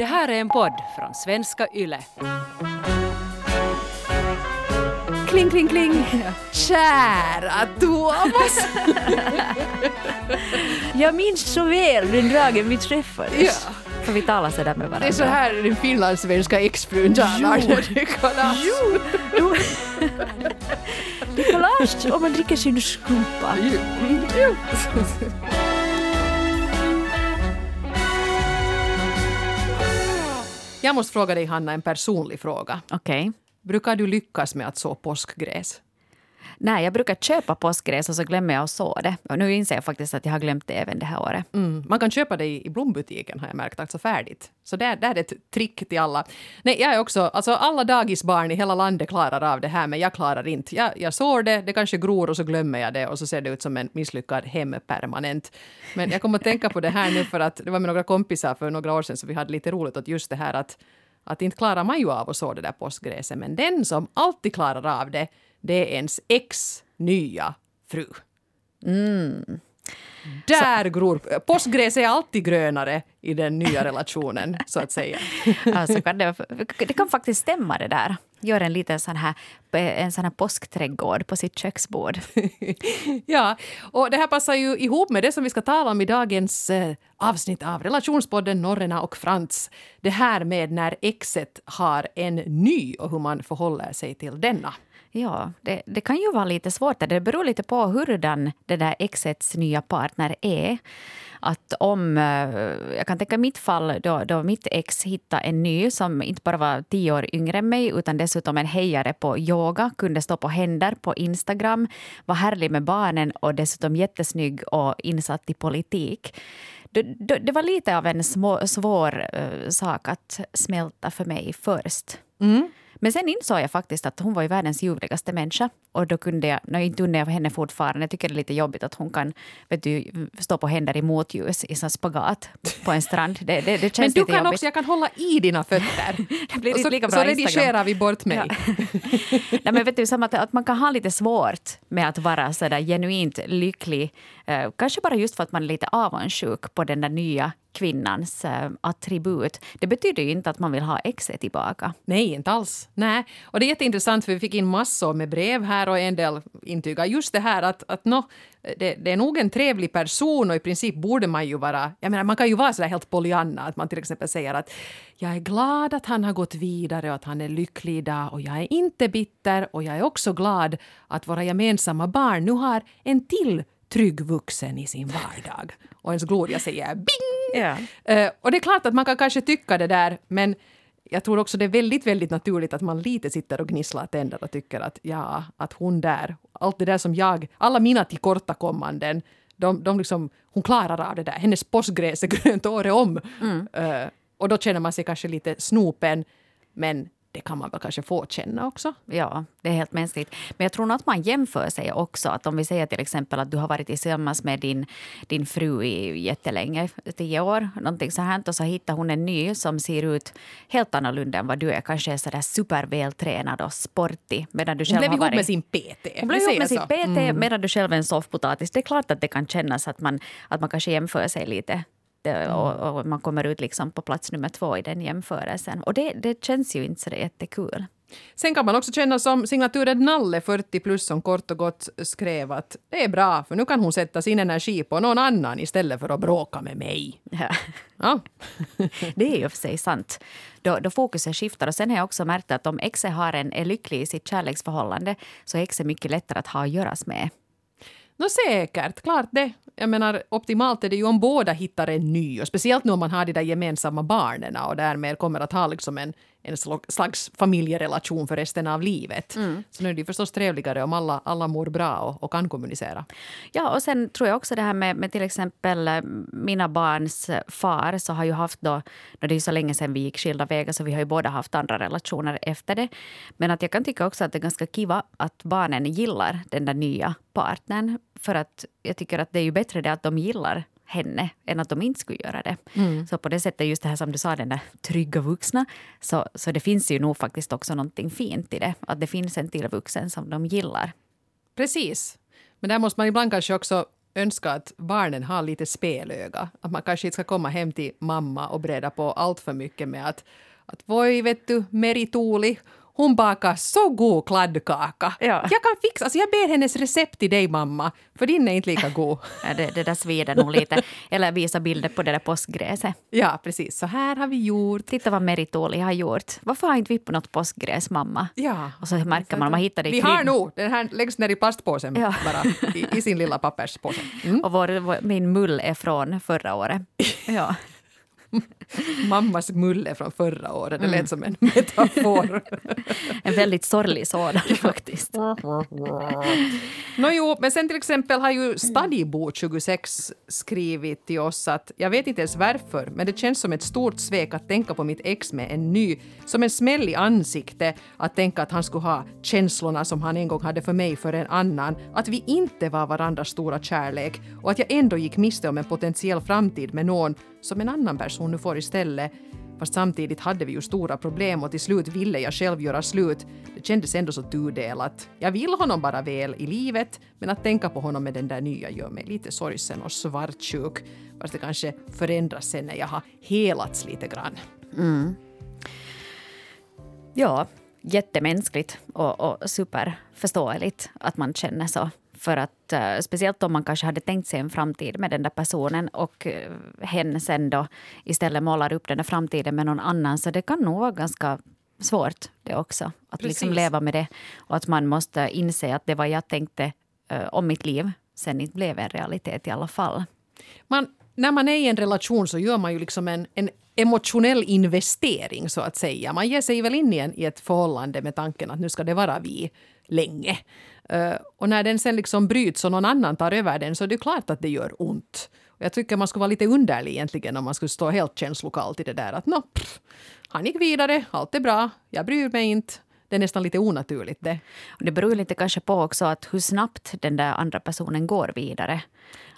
Det här är en podd från svenska YLE. Kling, kling, kling. Kära Thomas! Jag minns så väl den dagen vi träffades. Ja. För vi talade sådär med varandra. Det är så här den finlandssvenska exfrun talar när det kallas. Jo. Det är collage om man dricker sin skumpa. Jag måste fråga dig, Hanna, en personlig fråga. Okej. Brukar du lyckas med att så påskgräs? Nej, jag brukar köpa påskgräs och så glömmer jag att så det. Och nu inser jag faktiskt att jag har glömt det även det här året. Mm. Man kan köpa det i i blombutiken har jag märkt, alltså färdigt. Så där, där är ett trick till alla. Nej, jag är också, alltså alla dagisbarn i hela landet klarar av det här, men jag klarar inte. Jag, jag sår det, det kanske gror och så glömmer jag det och så ser det ut som en misslyckad hempermanent. Men jag kommer att tänka på det här nu för att det var med några kompisar för några år sedan så vi hade lite roligt åt just det här att att inte klarar man ju av att så det där påskgräset, men den som alltid klarar av det, det är ens ex nya fru. Där gror... Påskgräs är alltid grönare i den nya relationen, så att säga. Alltså kan det, det kan faktiskt stämma det där. Gör en liten sån här, eh, en sån här påskträdgård på sitt köksbord. Ja, och det här passar ju ihop med det som vi ska tala om i dagens eh, avsnitt av relationspodden Norrena och Frans. Det här med när exet har en ny och hur man förhåller sig till denna. Ja, det, det kan ju vara lite svårt. Det beror lite på hurdan det där exets nya partner är. Att om, eh, jag kan tänka mitt fall då, då mitt ex hittade en ny som inte bara var tio år yngre än mig utan dessutom en hejare på yoga, kunde stå på händer på Instagram, var härlig med barnen och dessutom jättesnygg och insatt i politik. Det, det, det var lite av en små, svår uh, sak att smälta för mig först. Mm. Men sen insåg jag faktiskt att hon var ju världens ljuvligaste människa. Och då kunde jag, no, inte unnar jag henne fortfarande, jag tycker det är lite jobbigt att hon kan vet du, stå på händer i motljus i sån spagat på en strand. Det, det, det Men du kan jobbigt. också, jag kan hålla i dina fötter. Det blir Och så, lika bra så Instagram. redigerar vi bort mig. Ja. Nej, men vet du, som att, att man kan ha lite svårt med att vara så där genuint lycklig. Eh, kanske bara just för att man är lite avundsjuk på den där nya kvinnans eh, attribut. Det betyder ju inte att man vill ha exet tillbaka. Nej, inte alls. Nej. Och det är jätteintressant för vi fick in massor med brev här och en del intygar just det här att, att no, det, det är nog en trevlig person och i princip borde man ju vara, jag menar man kan ju vara sådär helt Pollyanna att man till exempel säger att jag är glad att han har gått vidare och att han är lycklig idag och jag är inte bitter och jag är också glad att våra gemensamma barn nu har en till trygg vuxen i sin vardag. Och ens Gloria säger bing! Ja. Eh, och det är klart att man kan kanske tycka det där, men jag tror också det är väldigt, väldigt naturligt att man lite sitter och gnisslar tänder och tycker att ja, att hon där, allt det där som jag, alla mina tillkortakommanden, de, de liksom, hon klarar av det där. Hennes påskgräs är grönt året om. Eh, och då känner man sig kanske lite snopen, men det kan man väl kanske få känna också. Ja, det är helt mänskligt. Men jag tror nog att man jämför sig också. Att om vi säger till exempel att du har varit tillsammans med din, din fru i jättelänge, tio år, någonting så här, och så hittar hon en ny som ser ut helt annorlunda än vad du är. Kanske är sådär supervältränad och sportig. Medan du Hon själv blev har ihop varit... med sin PT. Hon blev Vi ihop med sin. PT medan du själv är en soffpotatis. Det är klart att det kan kännas att man, att man kanske jämför sig lite. Det- Och, och man kommer ut liksom på plats nummer två i den jämförelsen. Och det, det känns ju inte så jättekul. Sen kan man också känna som signaturen Nalle 40 plus som kort och gott skrev att det är bra för nu kan hon sätta sin energi på någon annan istället för att bråka med mig. Ja. Ja. Det är ju för sig sant. Då, då fokuset skiftar. Och sen har jag också märkt att om exet har en, är lycklig i sitt kärleksförhållande så är exet mycket lättare att ha att göras med. Nå säkert, klart det. Jag menar, optimalt är det ju om båda hittar en ny och speciellt nu om man har de där gemensamma barnen och därmed kommer att ha liksom en, en slags familjerelation för resten av livet. Så nu är det ju förstås trevligare om alla, alla mår bra och, och kan kommunicera. Ja, och sen tror jag också det här med, med till exempel eh, mina barns far så har ju haft då det är ju så länge sedan vi gick skilda vägar så vi har ju båda haft andra relationer efter det. Men att jag kan tycka också att det är ganska kiva att barnen gillar den där nya partnern. För att jag tycker att det är ju bättre det att de gillar henne än att de inte skulle göra det. Så på det sättet, just det här som du sa, den där trygga vuxna. Så, så det finns ju nog faktiskt också någonting fint i det. Att det finns en till vuxen som de gillar. Precis. Men där måste man ibland kanske också önska att barnen har lite spelöga. Att man kanske inte ska komma hem till mamma och breda på allt för mycket med att att voi vet du, Meri-Tuuli, hon bakar så god kladdkaka. Ja. Jag kan fixa, alltså jag ber hennes recept till dig mamma, för din är inte lika god. Ja, det, det där svider nog lite. Eller visa bilder på det där påskgräset. Ja, precis. Så här har vi gjort. Titta vad Meritoli har gjort. Varför har inte vi på något påskgräs, mamma? Ja. Och så märker man, man hittar det i Vi har kryd- nog, den här läggs ner i plastpåsen Ja. bara, i, i sin lilla papperspåse. Mm. Och vår, vår, min mull är från förra året. Ja. Mammas mulle från förra året, det lät som en metafor. En väldigt sorglig sådan faktiskt. Nå jo, men sen till exempel har ju Stadibo 26 skrivit till oss att jag vet inte ens varför, men det känns som ett stort svek att tänka på mitt ex med en ny, som en smäll i ansikte att tänka att han skulle ha känslorna som han en gång hade för mig för en annan, att vi inte var varandras stora kärlek och att jag ändå gick miste om en potentiell framtid med någon som en annan person nu får istället. Fast samtidigt hade vi ju stora problem och till slut ville jag själv göra slut. Det kändes ändå så tudelat. Jag vill honom bara väl i livet, men att tänka på honom med den där nya gör mig lite sorgsen och svartsjuk. Fast det kanske förändras sen när jag har helats lite grann. Mm. Ja, jättemänskligt och, och superförståeligt att man känner så. För att eh, speciellt om man kanske hade tänkt sig en framtid med den där personen och uh, hen sen då istället målar upp den där framtiden med någon annan. Så det kan nog vara ganska svårt det också. Att liksom leva med det och att man måste inse att det var jag tänkte eh, om mitt liv sen inte blev en realitet i alla fall. Man, när man är i en relation så gör man ju liksom en, en emotionell investering så att säga. Man ger sig väl in i, en, i ett förhållande med tanken att nu ska det vara vi länge. Eh, och när den sen liksom bryts och någon annan tar över den så är det klart att det gör ont. Jag tycker man skulle vara lite underlig egentligen om man skulle stå helt känslokallt i det där att nå, pff, han gick vidare, allt är bra, jag bryr mig inte. Det är nästan lite onaturligt det. Och det beror ju lite kanske på också att hur snabbt den där andra personen går vidare.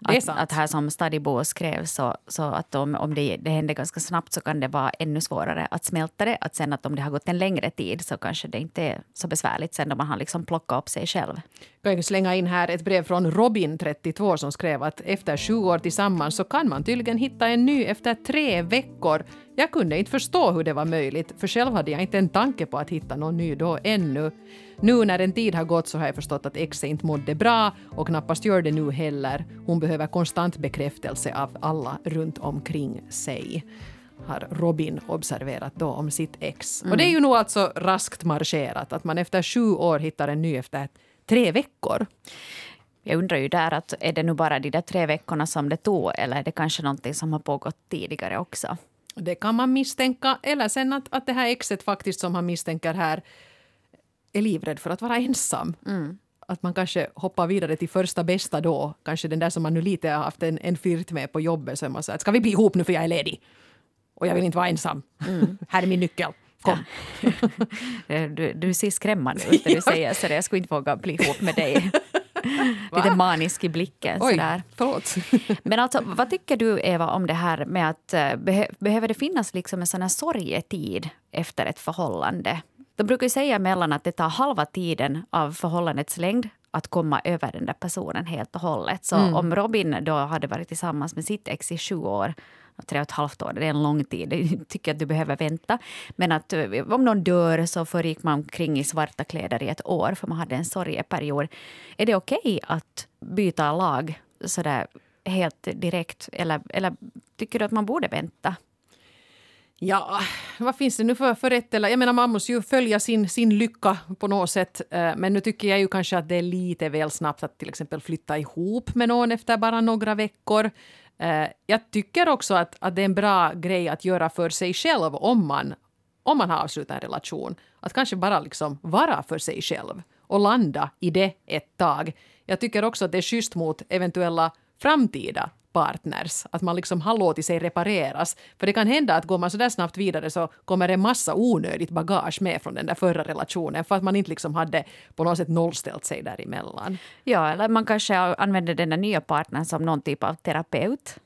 Att, att här som Stadibo skrev så, så att om, om det, det händer ganska snabbt så kan det vara ännu svårare att smälta det. Att sen att om det har gått en längre tid så kanske det inte är så besvärligt sen då man har liksom plockat upp sig själv. Jag kan slänga in här ett brev från Robin, 32, som skrev att efter sju år tillsammans så kan man tydligen hitta en ny efter tre veckor. Jag kunde inte förstå hur det var möjligt, för själv hade jag inte en tanke på att hitta någon ny då ännu. Nu när en tid har gått så har jag förstått att exet inte mådde bra och knappast gör det nu heller. Hon behöver konstant bekräftelse av alla runt omkring sig har Robin observerat då om sitt ex. Och det är ju nog alltså raskt marscherat att man efter sju år hittar en ny efter tre veckor. Jag undrar ju där att är det nu bara de där tre veckorna som det tog eller är det kanske någonting som har pågått tidigare också? Det kan man misstänka. Eller sen att, att det här exet faktiskt som han misstänker här är livrädd för att vara ensam. Att man kanske hoppar vidare till första bästa då. Kanske den där som man nu lite har haft en, en fyrt med på jobbet. Så man att ska vi bli ihop nu för jag är ledig? Och jag vill inte vara ensam. här är min nyckel. Kom. Eh, Du, du ser skrämmande ut när du säger så. Jag skulle inte våga bli ihop med dig. Lite manisk i blicken. Oj, Sådär. förlåt. Men alltså, vad tycker du, Eva, om det här med att eh, behöver det finnas liksom en sån här sorgetid efter ett förhållande? De brukar ju säga emellan att det tar halva tiden av förhållandets längd att komma över den där personen helt och hållet. Så om Robin då hade varit tillsammans med sitt ex i sju år tre och ett halvt år, det är en lång tid. Jag tycker att du behöver vänta. Men att eh, om någon dör så förgick man omkring i svarta kläder i ett år för man hade en sorgeperiod. Är det okej att byta lag sådär helt direkt? Eller, eller tycker du att man borde vänta? Ja, vad finns det nu för, för rätt eller... Jag menar, man måste ju följa sin, sin lycka på något sätt. Eh, men nu tycker jag ju kanske att det är lite väl snabbt att till exempel flytta ihop med någon efter bara några veckor. Eh, jag tycker också att, att det är en bra grej att göra för sig själv om man, om man har avslutat en relation. Att kanske bara liksom vara för sig själv och landa i det ett tag. Jag tycker också att det är schysst mot eventuella framtida partners. Att man liksom har låtit sig repareras. För det kan hända att går man så där snabbt vidare så kommer en massa onödigt bagage med från den där förra relationen för att man inte liksom hade på något sätt nollställt sig däremellan. Ja, eller man kanske använder den där nya partnern som någon typ av terapeut.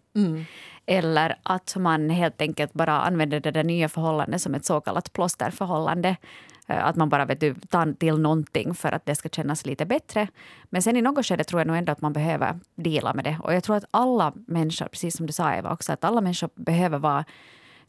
Eller att man helt enkelt bara använder det där nya förhållandet som ett så kallat plåsterförhållande. Eh, att man bara vet du, tar till någonting för att det ska kännas lite bättre. Men sen i något skede tror jag nog ändå att man behöver dela med det. Och jag tror att alla människor, precis som du sa Eva också, att alla människor behöver vara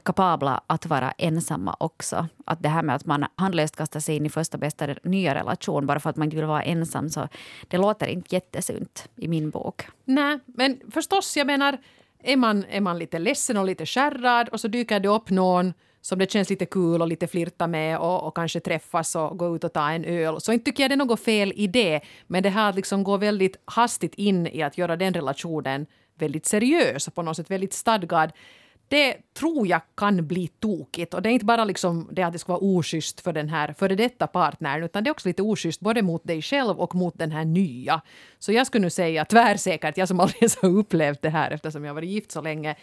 kapabla att vara ensamma också. Att det här med att man handlöst kastar sig in i första bästa nya relation bara för att man inte vill vara ensam, så det låter inte jättesunt i min bok. Nej, men förstås, jag menar, är man, är man lite ledsen och lite skärrad och så dyker det upp någon som det känns lite kul och lite flirta med och, och kanske träffas och gå ut och ta en öl. Så inte tycker jag det är något fel i det. Men det här att liksom gå väldigt hastigt in i att göra den relationen väldigt seriös och på något sätt väldigt stadgad. Det tror jag kan bli tokigt. Och det är inte bara liksom det att det ska vara oschysst för den här före detta partnern utan det är också lite oschysst både mot dig själv och mot den här nya. Så jag skulle nu säga tvärsäkert, jag som aldrig ens har upplevt det här eftersom jag varit gift så länge,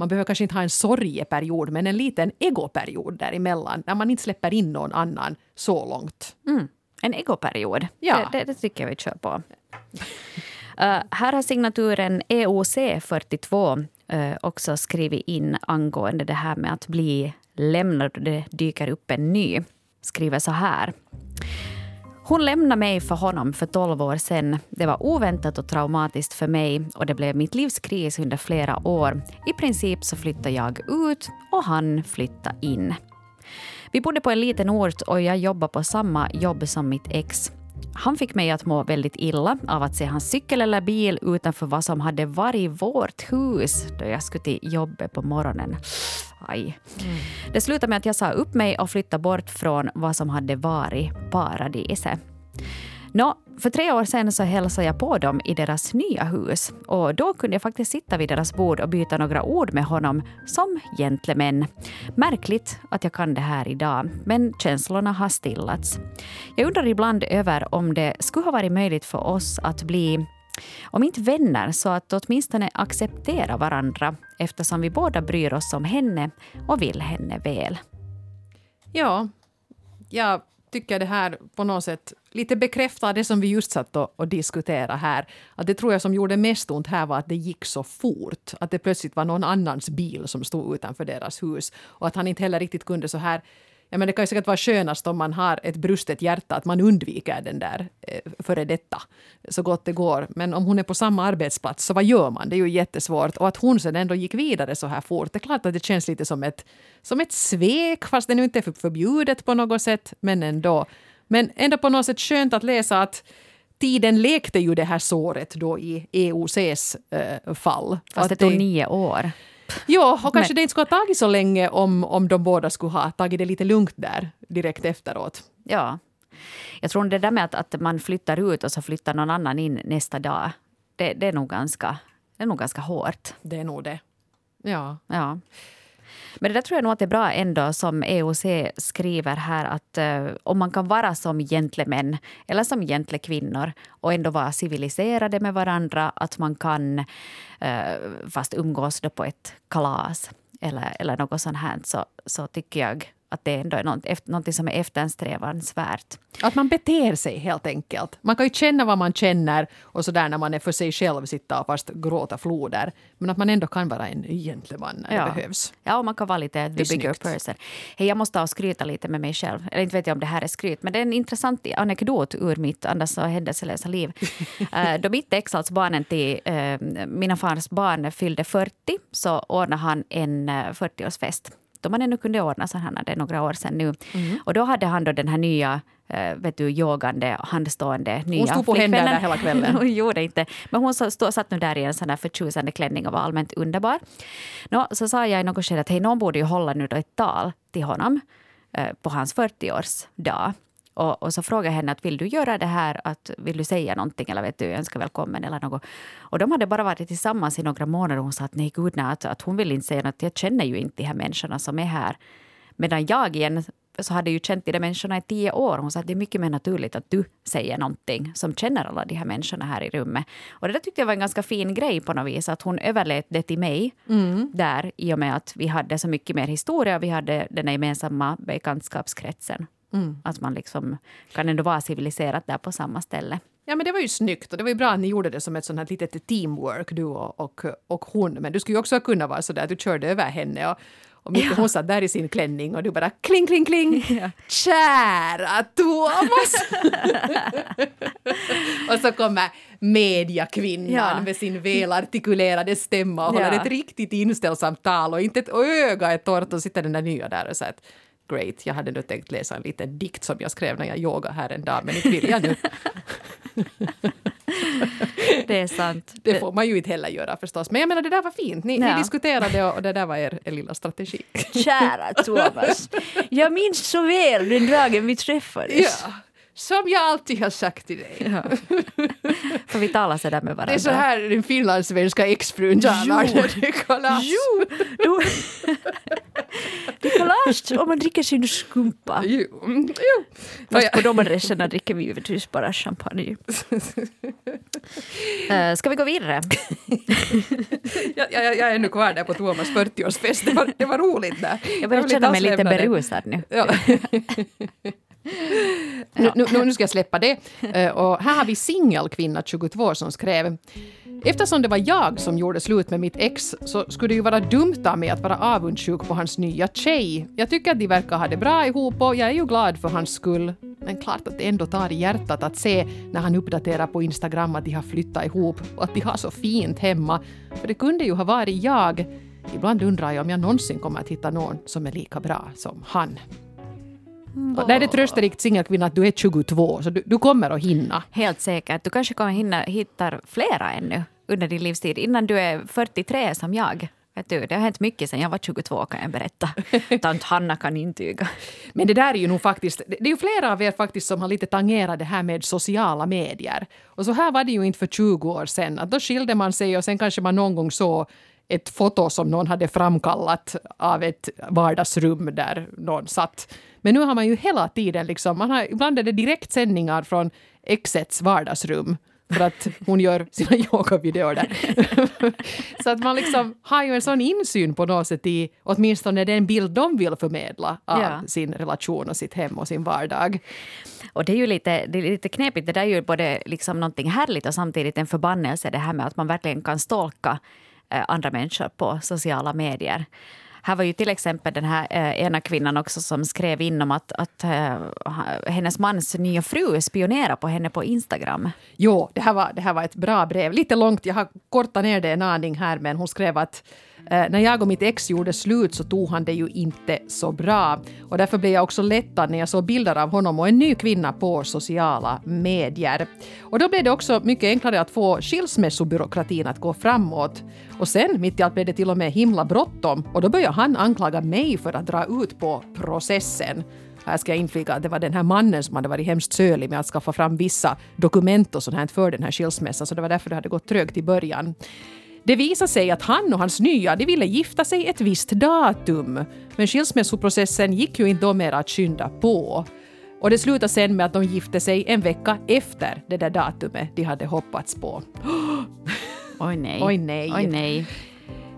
man behöver kanske inte ha en sorgeperiod men en liten egoperiod däremellan när man inte släpper in någon annan så långt. Mm. En egoperiod. Ja. Det, det, det tycker jag vi kör på. Uh, här har signaturen E EOC42 uh, också skrivit in angående det här med att bli lämnad och det dyker upp en ny. Skriver så här. Hon lämnade mig för honom för 12 år sedan. Det var oväntat och traumatiskt för mig och det blev mitt livs kris under flera år. I princip så flyttade jag ut och han flyttade in. Vi bodde på en liten ort och jag jobbade på samma jobb som mitt ex. Han fick mig att må väldigt illa av att se hans cykel eller bil utanför vad som hade varit vårt hus då jag skulle till jobbet på morgonen. Aj. Det slutade med att jag sa upp mig och flyttade bort från vad som hade varit paradiset. Nå, för tre år sedan så hälsade jag på dem i deras nya hus och då kunde jag faktiskt sitta vid deras bord och byta några ord med honom som gentlemän. Märkligt att jag kan det här idag, men känslorna har stillats. Jag undrar ibland över om det skulle ha varit möjligt för oss att bli om inte vänner så att åtminstone acceptera varandra eftersom vi båda bryr oss om henne och vill henne väl. Ja, jag tycker det här på något sätt lite bekräftar det som vi just satt och, och diskuterade här. Att det tror jag som gjorde mest ont här var att det gick så fort. Att det plötsligt var någon annans bil som stod utanför deras hus. Och att han inte heller riktigt kunde så här Ja, men det kan ju säkert vara skönast om man har ett brustet hjärta att man undviker den där eh, före detta så gott det går. Men om hon är på samma arbetsplats, så vad gör man? Det är ju jättesvårt. Och att hon sen ändå gick vidare så här fort, det är klart att det känns lite som ett, som ett svek, fast det nu inte är för- förbjudet på något sätt, men ändå. Men ändå på något sätt skönt att läsa att tiden lekte ju det här såret då i EOCs eh, fall. Fast det tog nio år. Ja, och kanske det inte skulle ha tagit så länge om, om de båda skulle ha tagit det lite lugnt där direkt efteråt. Ja. Jag tror det där med att, att man flyttar ut och så flyttar någon annan in nästa dag, det, det, är, nog ganska, det är nog ganska hårt. Det är nog det. Ja. Ja. Men det där tror jag nog att det är bra ändå som EOC skriver här att eh, om man kan vara som gentlemän eller som gentlekvinnor och ändå vara civiliserade med varandra, att man kan eh, fast umgås då på ett kalas eller, eller något sånt här, så, så tycker jag att det ändå är något, som är eftersträvansvärt. Att man beter sig helt enkelt. Man kan ju känna vad man känner och sådär när man är för sig själv sitta och fast gråta floder. Men att man ändå kan vara en gentleman när Ja. det behövs. Ja, och man kan vara lite the bigger person. Hey, jag måste ta och skryta lite med mig själv. Eller inte vet jag om det här är skryt, men det är en intressant anekdot ur mitt annars så händelselösa liv. uh, då mitt ex, alltså barnen till eh, mina fars barn, fyllde 40 så ordnade han en eh, 40-årsfest. Då man ännu kunde ordna så här, det är några år sedan nu. Och då hade han då den här nya eh, vet du, yogande, handstående nya Hon stod på händer där hela kvällen. hon gjorde inte. Men hon stod, satt nu där i en sån där förtjusande klänning och var allmänt underbar. Nå, så sa jag i något skede att hej, någon borde ju hålla nu då ett tal till honom eh, på hans 40-årsdag. Och, och så frågade jag henne att vill du göra det här, att vill du säga någonting eller vet du, önska välkommen eller något. Och de hade bara varit tillsammans i några månader och hon sa att nej gud nej, att, att hon vill inte säga något, jag känner ju inte de här människorna som är här. Medan jag igen så hade ju känt de där människorna i tio år. Hon sa att det är mycket mer naturligt att du säger någonting som känner alla de här människorna här i rummet. Och det där tyckte jag var en ganska fin grej på något vis, att hon överlät det till mig där i och med att vi hade så mycket mer historia och vi hade den gemensamma bekantskapskretsen. Att man liksom kan ändå vara civiliserat där på samma ställe. Ja, men det var ju snyggt och det var ju bra att ni gjorde det som ett sånt här litet teamwork, du och, och, och hon. Men du skulle ju också kunna vara så där att du körde över henne och, och Micke, hon satt där i sin klänning och du bara kling, kling, kling. Ja. Kära Thomas! och så kommer mediakvinnan Ja. med sin välartikulerade stämma och Ja. håller ett riktigt inställsamt tal och inte ett öga är torrt och sitter den där nya där och så att great, jag hade nu tänkt läsa en liten dikt som jag skrev när jag yogade här en dag men inte vill jag nu. Det är sant. Det får man ju inte heller göra förstås. Men jag menar det där var fint. Ni, Ja. ni diskuterade och, och det där var er, er lilla strategi. Kära Thomas, jag minns så väl den dagen vi träffades. Ja, som jag alltid har sagt till dig. Ja. För vi talar så där med varandra. Det är så här den finlandssvenska exfrun talar när det är kalas. Jo, då... Det är kalas om man dricker sin skumpa. Jo. jo. Fast på de adresserna dricker vi givetvis bara champagne. Uh, ska vi gå vidare? Jag, jag, jag är ännu kvar där på Thomas 40-årsfest. Det var, det var roligt där. Jag börjar känna mig lite berusad nu. Ja. Nu, nu, nu ska jag släppa det. Eh, Och här har vi singelkvinna 22 som skrev Eftersom det var jag som gjorde slut med mitt ex så skulle det ju vara dumt av mig att vara avundsjuk på hans nya tjej. Jag tycker att de verkar ha det bra ihop och jag är ju glad för hans skull. Men klart att det ändå tar i hjärtat att se när han uppdaterar på Instagram att de har flyttat ihop och att de har så fint hemma. För det kunde ju ha varit jag. Ibland undrar jag om jag någonsin kommer att hitta någon som är lika bra som han. Och där är det trösterikt singelkvinna att du är 22, så du, du kommer att hinna. Helt säkert. Du kanske kommer hinna hitta flera ännu under din livstid innan du är 43 som jag. Vet du, det har hänt mycket sedan jag var 22 kan jag berätta. Tant Hanna kan intyga. Men det där är ju nog faktiskt, det det är ju flera av er faktiskt som har lite tangerat det här med sociala medier. Och så här var det ju inte för 20 år sedan, att då skilde man sig och sen kanske man någon gång såg ett foto som någon hade framkallat av ett vardagsrum där någon satt. Men nu har man ju hela tiden liksom, man har, ibland är det direktsändningar från exets vardagsrum för att hon gör sina yogavideor där. så att man liksom har ju en sån insyn på något sätt i åtminstone den bild de vill förmedla av Ja. sin relation och sitt hem och sin vardag. Och det är ju lite, det är lite knepigt. Det där är ju både liksom någonting härligt och samtidigt en förbannelse. Det här med att man verkligen kan stalka eh, andra människor på sociala medier. Här var ju till exempel den här eh, ena kvinnan också som skrev in om att, att eh, hennes mans nya fru spionerar på henne på Instagram. Jo, det här, var, det här var ett bra brev. Lite långt, jag har kortat ner det en aning här, men hon skrev att Eh, när jag och mitt ex gjorde slut så tog han det ju inte så bra. Och därför blev jag också lättad när jag såg bilder av honom och en ny kvinna på sociala medier. Och då blev det också mycket enklare att få skilsmässobyråkratin att gå framåt. Och sen, mitt i allt, blev det till och med himla bråttom. Och då började han anklaga mig för att dra ut på processen. Här ska jag inflika att det var den här mannen som hade varit hemskt sölig med att skaffa fram vissa dokument och sånt här för den här skilsmässan, så det var därför det hade gått trögt i början. Det visade sig att han och hans nya de ville gifta sig ett visst datum. Men skilsmässoprocessen gick ju inte då mer att skynda på. Och det slutade sen med att de gifte sig en vecka efter det där datumet de hade hoppats på. Oj nej. Oj, nej. Oj nej.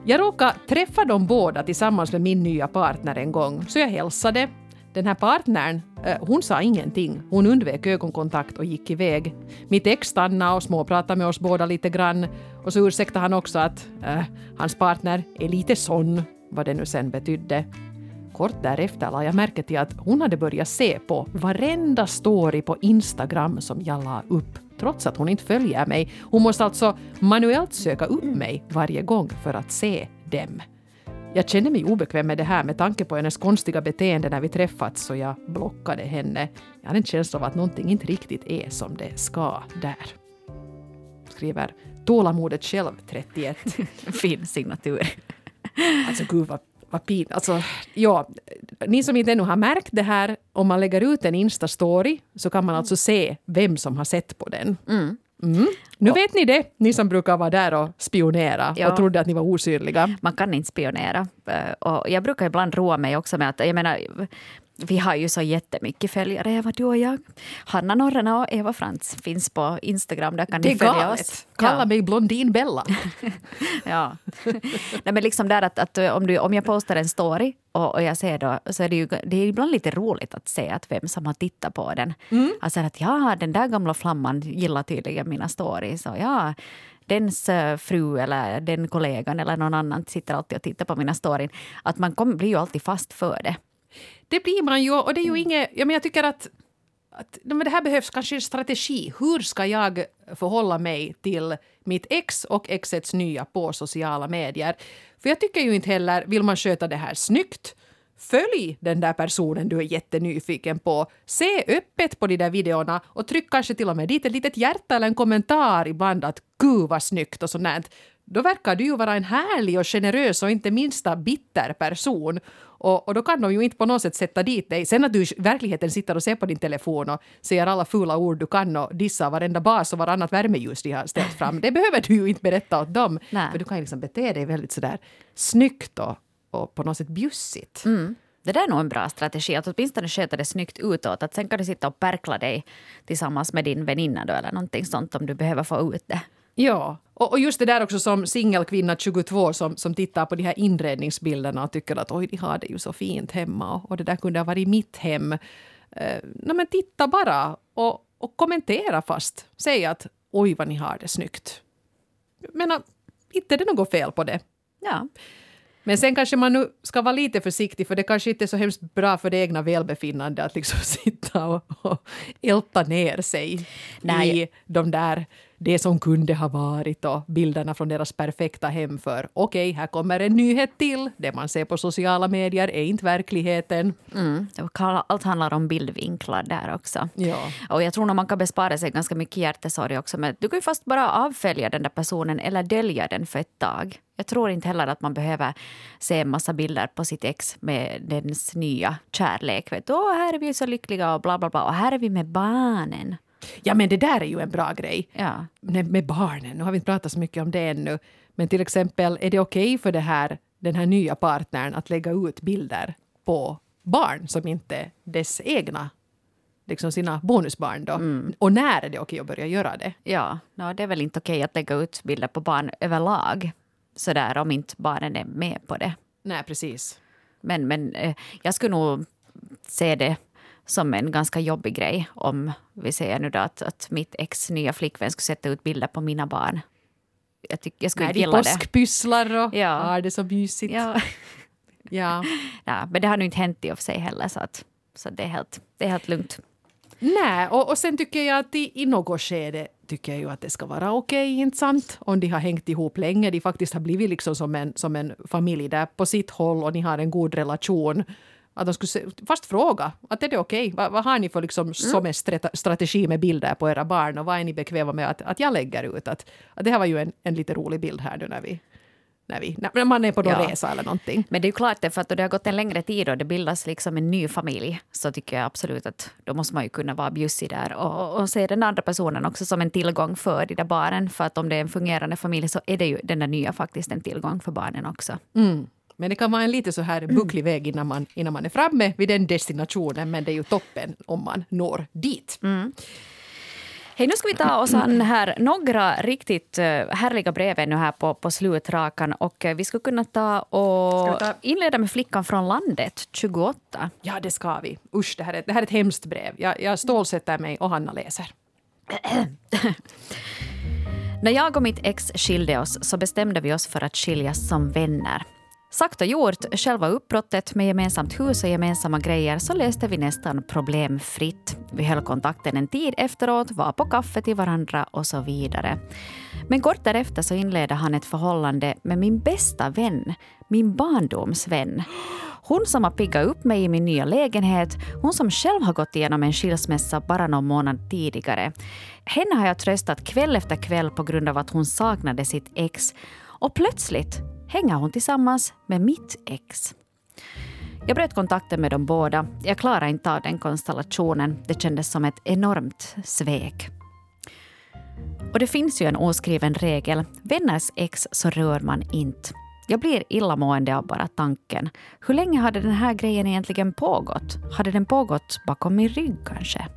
Jag råkade träffa dem båda tillsammans med min nya partner en gång, så jag hälsade. Den här partnern, eh, hon sa ingenting. Hon undvek ögonkontakt och gick iväg. Mitt ex stannade och småpratade med oss båda lite grann. Och så ursäktade han också att äh, hans partner är lite sån, vad det nu sen betydde. Kort därefter la jag märke till att hon hade börjat se på varenda story på Instagram som jag la upp, trots att hon inte följer mig. Hon måste alltså manuellt söka upp mig varje gång för att se dem. Jag kände mig obekväm med det här med tanke på hennes konstiga beteende när vi träffats så jag blockade henne. Jag hade en känsla av att någonting inte riktigt är som det ska där. Skriver tålamodet själv 31. Fin signatur. Alltså gud vad, vad pin. Alltså, ja, ni som inte ännu har märkt det här, om man lägger ut en Insta-story så kan man alltså se vem som har sett på den. Mm. Nu vet ni det, ni som brukar vara där och spionera Ja. och trodde att ni var osynliga. Man kan inte spionera. Eh, Och jag brukar ibland roa mig också med att, jag menar, Vi har ju så jättemycket följare, Eva, du och jag. Hanna Norrena och Eva Frans finns på Instagram. Där kan Det ni är följa galet. oss. Kalla Ja. mig Blondin Bella. Ja. Nej, men liksom där att, att om, du, om jag postar en story och, och jag ser då, så är det ju det är ibland lite roligt att se att vem som har tittat på den. Alltså att ja, den där gamla flamman gillar tydligen mina stories. Och ja, dens eh, fru eller den kollegan eller någon annan sitter alltid och tittar på mina stories. Att man kom, blir ju alltid fast för det. Det blir man ju och det är ju inget... Ja, men jag tycker att, att men det här behövs kanske en strategi. Hur ska jag förhålla mig till mitt ex och exets nya på sociala medier? För jag tycker ju inte heller, vill man sköta det här snyggt Följ den där personen du är jättenyfiken på. Se öppet på de där videorna och tryck kanske till och med dit ett litet hjärta eller en kommentar ibland att gud vad snyggt och sånt. Då verkar du ju vara en härlig och generös och inte minsta bitter person. Och, och då kan de ju inte på något sätt sätta dit dig. Sen att du i verkligheten sitter och ser på din telefon och säger alla fula ord du kan och dissar varenda bas och varannat värmeljus de har ställt fram. Det behöver du ju inte berätta åt dem. Nej. För du kan ju liksom bete dig väldigt sådär snyggt och, och på något sätt bjussigt. Det där är nog en bra strategi, att åtminstone sköta det snyggt utåt. Att sen kan du sitta och perkla dig tillsammans med din väninna då, eller någonting sånt om du behöver få ut det. Ja, och, just det där också som singelkvinna 22 som, som tittar på de här inredningsbilderna och tycker att oj, de har det ju så fint hemma och, och det där kunde ha varit mitt hem. Eh, nej, men titta bara och, och kommentera fast. Säg att oj vad ni har det snyggt. Menar, inte är det något fel på det. Ja. Men sen kanske man nu ska vara lite försiktig för det kanske inte är så hemskt bra för det egna välbefinnande att liksom sitta och, och älta ner sig Nej. i de där det som kunde ha varit och bilderna från deras perfekta hem för okej, här kommer en nyhet till. Det man ser på sociala medier är inte verkligheten. Mm. Allt handlar om bildvinklar där också. Ja. Och jag tror nog man kan bespara sig ganska mycket hjärtesorg också. Men du kan ju fast bara avfölja den där personen eller dölja den för ett tag. Jag tror inte heller att man behöver se en massa bilder på sitt ex med dens nya kärlek. Vet du, Åh, här är vi så lyckliga och bla bla bla. Och här är vi med barnen. Ja, men det där är ju en bra grej. Ja. med, med barnen. Nu har vi inte pratat så mycket om det ännu. Men till exempel, är det okej för det här, den här nya partnern att lägga ut bilder på barn som inte är dess egna, liksom sina bonusbarn då? Och när är det okej att börja göra det? Ja, no, det är väl inte okej att lägga ut bilder på barn överlag. Sådär om inte barnen är med på det. Nej, precis. Men, men eh, jag skulle nog se det som en ganska jobbig grej om vi säger nu då att, att mitt ex nya flickvän skulle sätta ut bilder på mina barn. Jag, tyck, jag skulle Nej, inte gilla det. påskpysslar och Ja. har det så mysigt. Ja. Ja. ja, men det har nu inte hänt i och för sig heller så, att, så det, är helt, det är helt lugnt. Nej, och, och sen tycker jag att i, i något skede tycker jag ju att det ska vara okej, inte sant? Om de har hängt ihop länge, de faktiskt har blivit liksom som en, som en familj där på sitt håll och ni har en god relation. Att de skulle fast fråga, att är det okej? Vad, vad har ni för liksom som en strategi med bilder på era barn och vad är ni bekväma med att, att jag lägger ut? Att, att det här var ju en, en lite rolig bild här nu när vi, när vi när man är på någon Ja. resa eller någonting. Men det är ju klart, för att det har gått en längre tid och det bildas liksom en ny familj så tycker jag absolut att då måste man ju kunna vara bjussig där och, och se den andra personen också som en tillgång för de där barnen. För att om det är en fungerande familj så är det ju den där nya faktiskt en tillgång för barnen också. Mm. Men det kan vara en lite så här bucklig väg innan man, innan man är framme vid den destinationen. Men det är ju toppen om man når dit. Hej, nu ska vi ta oss an här några riktigt eh, härliga brev ännu här på, på slutrakan. Och eh, vi skulle kunna ta och ta- inleda med flickan från landet, 28. Ja, det ska vi. Usch, det här är, det här är ett hemskt brev. Jag, jag stålsätter mig och Hanna läser. När jag och mitt ex skilde oss så bestämde vi oss för att skiljas som vänner. Sagt och gjort, själva uppbrottet med gemensamt hus och gemensamma grejer så löste vi nästan problemfritt. Vi höll kontakten en tid efteråt, var på kaffe till varandra och så vidare. Men kort därefter så inledde han ett förhållande med min bästa vän, min barndomsvän. Hon som har piggat upp mig i min nya lägenhet, hon som själv har gått igenom en skilsmässa bara någon månad tidigare. Henne har jag tröstat kväll efter kväll på grund av att hon saknade sitt ex. Och plötsligt hänger hon tillsammans med mitt ex. Jag bröt kontakten med dem båda. Jag klarade inte av den konstellationen. Det kändes som ett enormt svek. Och det finns ju en oskriven regel. Vänners ex så rör man inte. Jag blir illamående av bara tanken. Hur länge hade den här grejen egentligen pågått? Hade den pågått bakom min rygg kanske?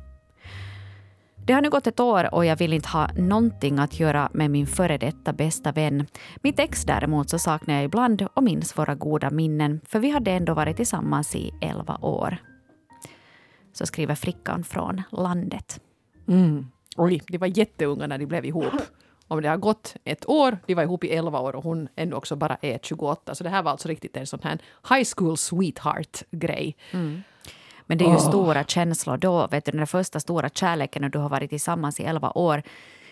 Det har nu gått ett år och jag vill inte ha någonting att göra med min före detta bästa vän. Mitt ex däremot så saknar jag ibland och minns våra goda minnen för vi hade ändå varit tillsammans i elva år. Så skriver flickan från landet. Mm. Oj, de var jätteunga när de blev ihop. Om det har gått ett år, de var ihop i 11 år och hon ändå också bara är 28. Så det här var alltså riktigt en sån här high school sweetheart-grej. Mm. Men det är ju Åh. stora känslor då. Vet du, den första stora kärleken och du har varit tillsammans i 11 år.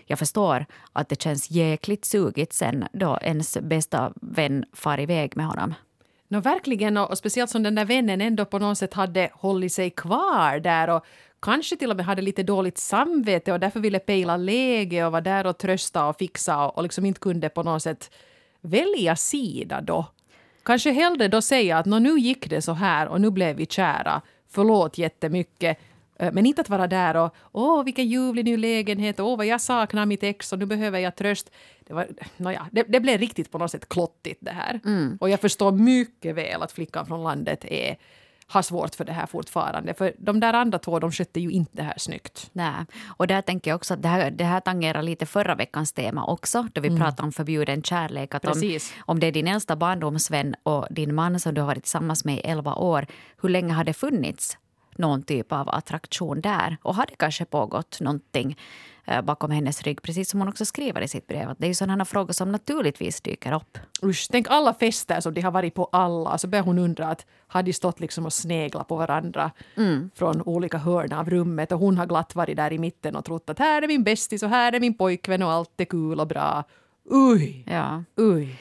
Jag förstår att det känns jäkligt sugigt sen då ens bästa vän far iväg med honom. Nå, verkligen, och, speciellt som den där vännen ändå på något sätt hade hållit sig kvar där och kanske till och med hade lite dåligt samvete och därför ville pejla läge och var där och trösta och fixa och, och liksom inte kunde på något sätt välja sida då. Kanske hellre då säga att "Nå, nu gick det så här och nu blev vi kära. Förlåt jättemycket. Eh, Men inte att vara där och åh vilken ljuvlig ny lägenhet, åh vad jag saknar mitt ex och nu behöver jag tröst. Det, var, nåja, det, det blev riktigt på något sätt klottigt det här. Och jag förstår mycket väl att flickan från landet är, har svårt för det här fortfarande. För de där andra två de skötte ju inte det här snyggt. Nej. Och där tänker jag också att det här, det här tangerar lite förra veckans tema också, då vi pratade om förbjuden kärlek. Att om, Precis. om det är din äldsta barndomsvän och din man som du har varit tillsammans med i 11 år, hur länge har det funnits någon typ av attraktion där? Och har det kanske pågått någonting eh, bakom hennes rygg? Precis som hon också skriver i sitt brev. Att det är ju sådana frågor som naturligtvis dyker upp. Usch, tänk alla fester som de har varit på alla. Så börjar hon undra att har de stått liksom och sneglat på varandra från olika hörn av rummet och hon har glatt varit där i mitten och trott att här är min bästis och här är min pojkvän och allt är kul och bra. Uj, Ja. uj.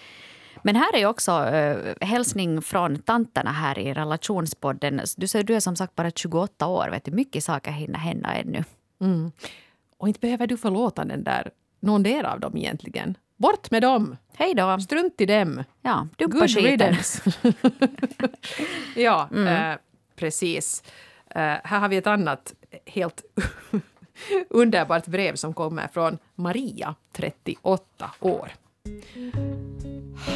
Men här är också uh, hälsning från tanterna här i relationspodden. Du säger du är som sagt bara 28 år. Vet du, mycket saker hinner hända ännu. Och inte behöver du förlåta den där, någon del av dem egentligen. Bort med dem! Hej då! Strunt i dem! Ja, dumpa Good skiten. ja, eh, precis. Eh, här har vi ett annat helt underbart brev som kommer från Maria, 38 år.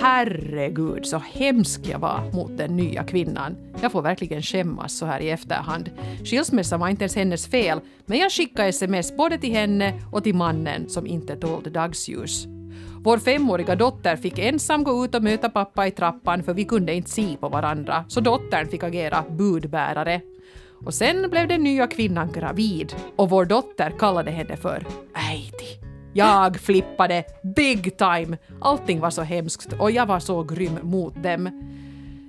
Herregud, så hemsk jag var mot den nya kvinnan. Jag får verkligen skämmas så här i efterhand. Skilsmässan var inte ens hennes fel, men jag skickade sms både till henne och till mannen som inte tålde dagsljus. Vår femåriga dotter fick ensam gå ut och möta pappa i trappan för vi kunde inte se på varandra, så dottern fick agera budbärare. Och sen blev den nya kvinnan gravid och vår dotter kallade henne för Äiti. Jag flippade big time. Allting var så hemskt och jag var så grym mot dem.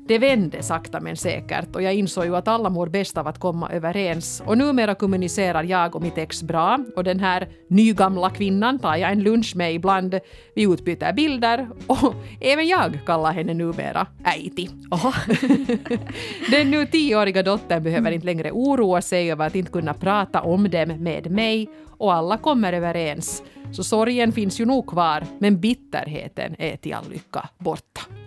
Det vände sakta men säkert och jag insåg ju att alla mår bäst av att komma överens. Och numera kommunicerar jag och mitt ex bra och den här nygamla kvinnan tar jag en lunch med ibland. Vi utbyter bilder och även jag kallar henne numera Äiti. Den nu tioåriga dottern behöver inte längre oroa sig över att inte kunna prata om dem med mig och alla kommer överens. Så sorgen finns ju nog kvar, men bitterheten är till all lycka borta.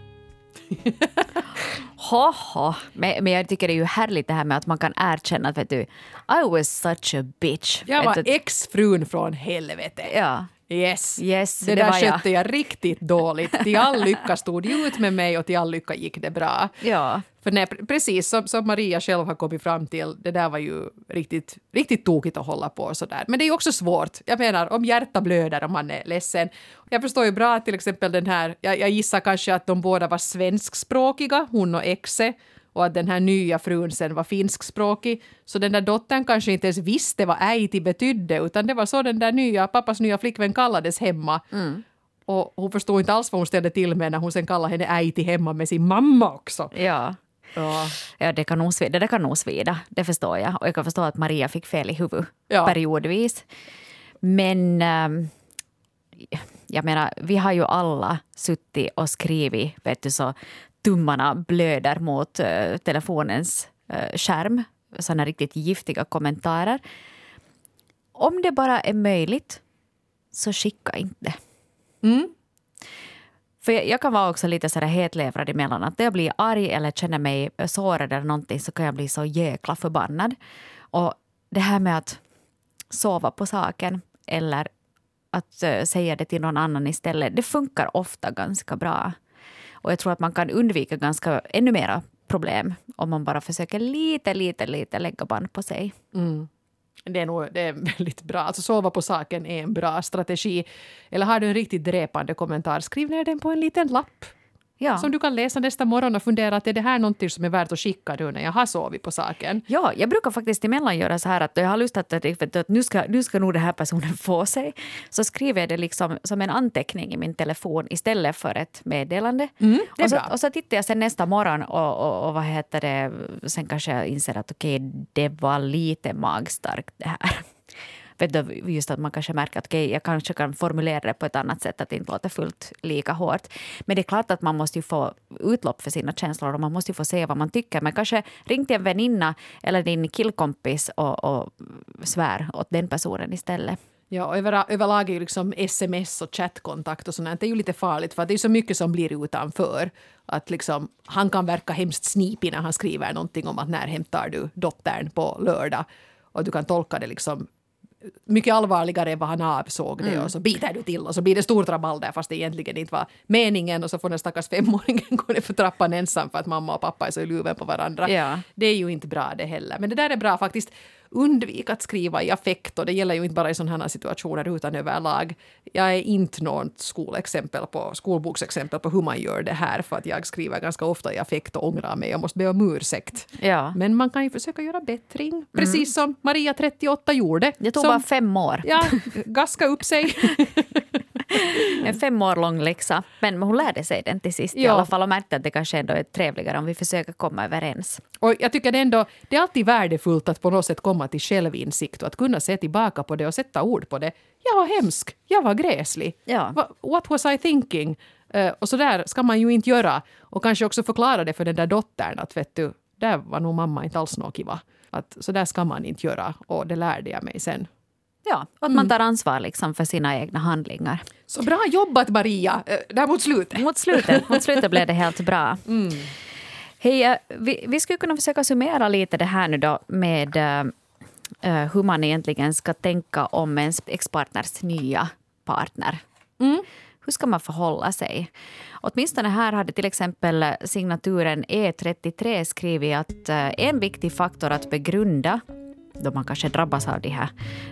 Haha. Men, men jag tycker det är ju härligt det här med att man kan erkänna att vet du, I was such a bitch. Jag var du, ex-frun från helvete. Ja. Yes. Yes, det, det där var jag. skötte jag riktigt dåligt. Till all lycka stod de ut med mig och till all lycka gick det bra. Ja. För nej, pre- precis som, som Maria själv har kommit fram till, det där var ju riktigt, riktigt tokigt att hålla på sådär. Men det är ju också svårt. Jag menar, om hjärta blöder om man är ledsen. Jag förstår ju bra att till exempel den här, jag, jag gissar kanske att de båda var svenskspråkiga, hon och exe. Och att den här nya frun sen var finskspråkig. Så den där dottern kanske inte ens visste vad äiti betydde, utan det var så den där nya, pappas nya flickvän kallades hemma. Och hon förstod inte alls vad hon ställde till med när hon sen kallade henne äiti hemma med sin mamma också. Ja. Ja. Ja, det, kan nog svida. det kan nog svida. Det förstår jag. Och jag kan förstå att Maria fick fel i huvudet Ja. periodvis. Men ehm, jag menar, vi har ju alla suttit och skrivit, vet du, så tummarna blöder mot eh, telefonens uh, skärm. Såna riktigt giftiga kommentarer. Om det bara är möjligt, så skicka inte. För jag, jag kan vara också lite sådär hetlevrad emellan. Att när jag blir arg eller känner mig sårad eller någonting så kan jag bli så jäkla förbannad. Och det här med att sova på saken eller att eh, säga det till någon annan istället, det funkar ofta ganska bra. Och jag tror att man kan undvika ganska ännu mera problem om man bara försöker lite, lite, lite lägga band på sig. Mm. Det är, nog, det är väldigt bra. Alltså sova på saken är en bra strategi. Eller har du en riktigt dräpande kommentar, skriv ner den på en liten lapp. Ja. Som du kan läsa nästa morgon och fundera att är det här någonting som är värt att skicka nu när jag har sovit på saken. Ja, jag brukar faktiskt emellan göra så här att jag har lust att, att nu, ska, nu ska nog den här personen få sig. Så skriver jag det liksom som en anteckning i min telefon istället för ett meddelande. Mm, det är och, så, bra. och så tittar jag sen nästa morgon och, och, och vad heter det, sen kanske jag inser att okej, det var lite magstarkt det här. Vet du, just att man kanske märker att okay, jag kanske kan formulera det på ett annat sätt, att det inte låter fullt lika hårt. Men det är klart att man måste ju få utlopp för sina känslor och man måste ju få se vad man tycker. Men kanske ring till en väninna eller din killkompis och, och svär åt den personen istället. Ja, och över, överlag är ju liksom sms och chattkontakt och sånt det är ju lite farligt för det är så mycket som blir utanför. Att liksom, han kan verka hemskt snipig när han skriver någonting om att när hämtar du dottern på lördag. Och du kan tolka det liksom mycket allvarligare än vad han avsåg det Mm. och så biter du till och så blir det stor rabalder fast det egentligen inte var meningen och så får den stackars femåringen gå ner för trappan ensam för att mamma och pappa är så i luven på varandra. Ja. Det är ju inte bra det heller. Men det där är bra faktiskt. Undvik att skriva i affekt och det gäller ju inte bara i sådana här situationer utan överlag. Jag är inte något skolexempel på, skolboksexempel på hur man gör det här för att jag skriver ganska ofta i affekt och ångrar mig och måste be om ursäkt. Ja. Men man kan ju försöka göra bättring, precis som Maria 38 gjorde. Det tog som, bara fem år. Ja, gaska upp sig. En fem år lång läxa. Men hon lärde sig den till sist i Ja. alla fall och märkte att det kanske ändå är trevligare om vi försöker komma överens. Och jag tycker det ändå, det är alltid värdefullt att på något sätt komma till självinsikt och att kunna se tillbaka på det och sätta ord på det. Jag var hemsk, jag var gräslig. Ja. What was I thinking? Eh, och så där ska man ju inte göra. Och kanske också förklara det för den där dottern att vet du, där var nog mamma inte alls något kiva. Att så där ska man inte göra och det lärde jag mig sen. Ja, och att man tar ansvar liksom för sina egna handlingar. Så bra jobbat Maria, eh, där mot slutet. Mot slutet, mot slutet blev det helt bra. Hej, eh, vi, vi skulle kunna försöka summera lite det här nu då med eh, hur man egentligen ska tänka om ens ex-partners nya partner. Hur ska man förhålla sig? Åtminstone här hade till exempel signaturen E33 skrivit att en viktig faktor att begrunda då man kanske drabbas av de här,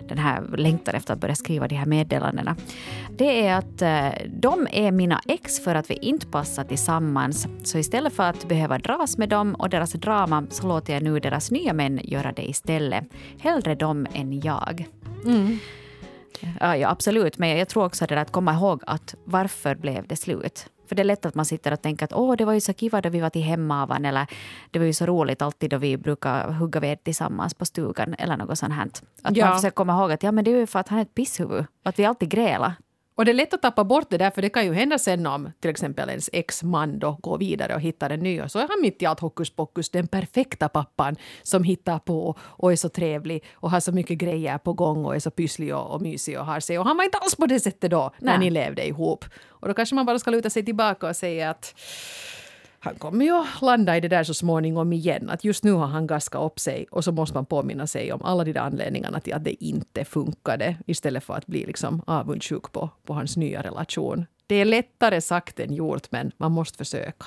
den här längtan efter att börja skriva de här meddelandena. Det är att eh, de är mina ex för att vi inte passar tillsammans. Så istället för att behöva dras med dem och deras drama så låter jag nu deras nya män göra det istället. Hellre dem än jag. Ja, ja, absolut, men jag tror också det där att komma ihåg att varför blev det slut? För det är lätt att man sitter och tänker att åh, det var ju så kiva då vi var till hemavan eller det var ju så roligt alltid då vi brukar hugga ved tillsammans på stugan eller något sånt här. Att Ja. man försöker komma ihåg att ja, men det är ju för att han är ett pisshuvud att vi alltid grälar. Och det är lätt att tappa bort det där, för det kan ju hända sen om till exempel ens ex-man då går vidare och hittar en ny och så är han mitt i allt hokus pokus den perfekta pappan som hittar på och är så trevlig och har så mycket grejer på gång och är så pysslig och, och mysig och har sig. Och han var inte alls på det sättet då när Nej. ni levde ihop. Och då kanske man bara ska luta sig tillbaka och säga att han kommer ju att landa i det där så småningom igen. Att just nu har han gaskat upp sig och så måste man påminna sig om alla de där anledningarna till att det inte funkade istället för att bli liksom avundsjuk på, på hans nya relation. Det är lättare sagt än gjort, men man måste försöka.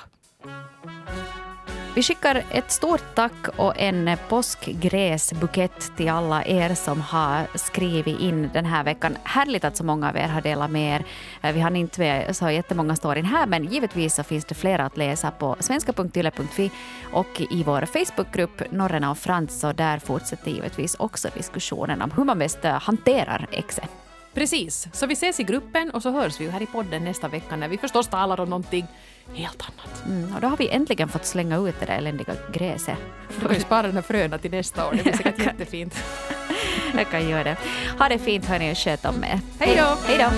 Vi skickar ett stort tack och en påskgräsbukett till alla er som har skrivit in den här veckan. Härligt att så många av er har delat med er. Eh, vi har inte med så jättemånga storyn här, men givetvis så finns det flera att läsa på svenska.yle.fi och i vår Facebookgrupp Norrena och Frans, och där fortsätter givetvis också diskussionen om hur man bäst eh, hanterar exet. Precis, så vi ses i gruppen och så hörs vi ju här i podden nästa vecka när vi förstås talar om någonting helt annat. Mm, och då har vi äntligen fått slänga ut det där eländiga gräset. Då kan vi spara den här fröna till nästa år, det blir säkert jättefint. Jag kan göra det. Ha det fint hörni och sköt om er. Hej då! Hej då!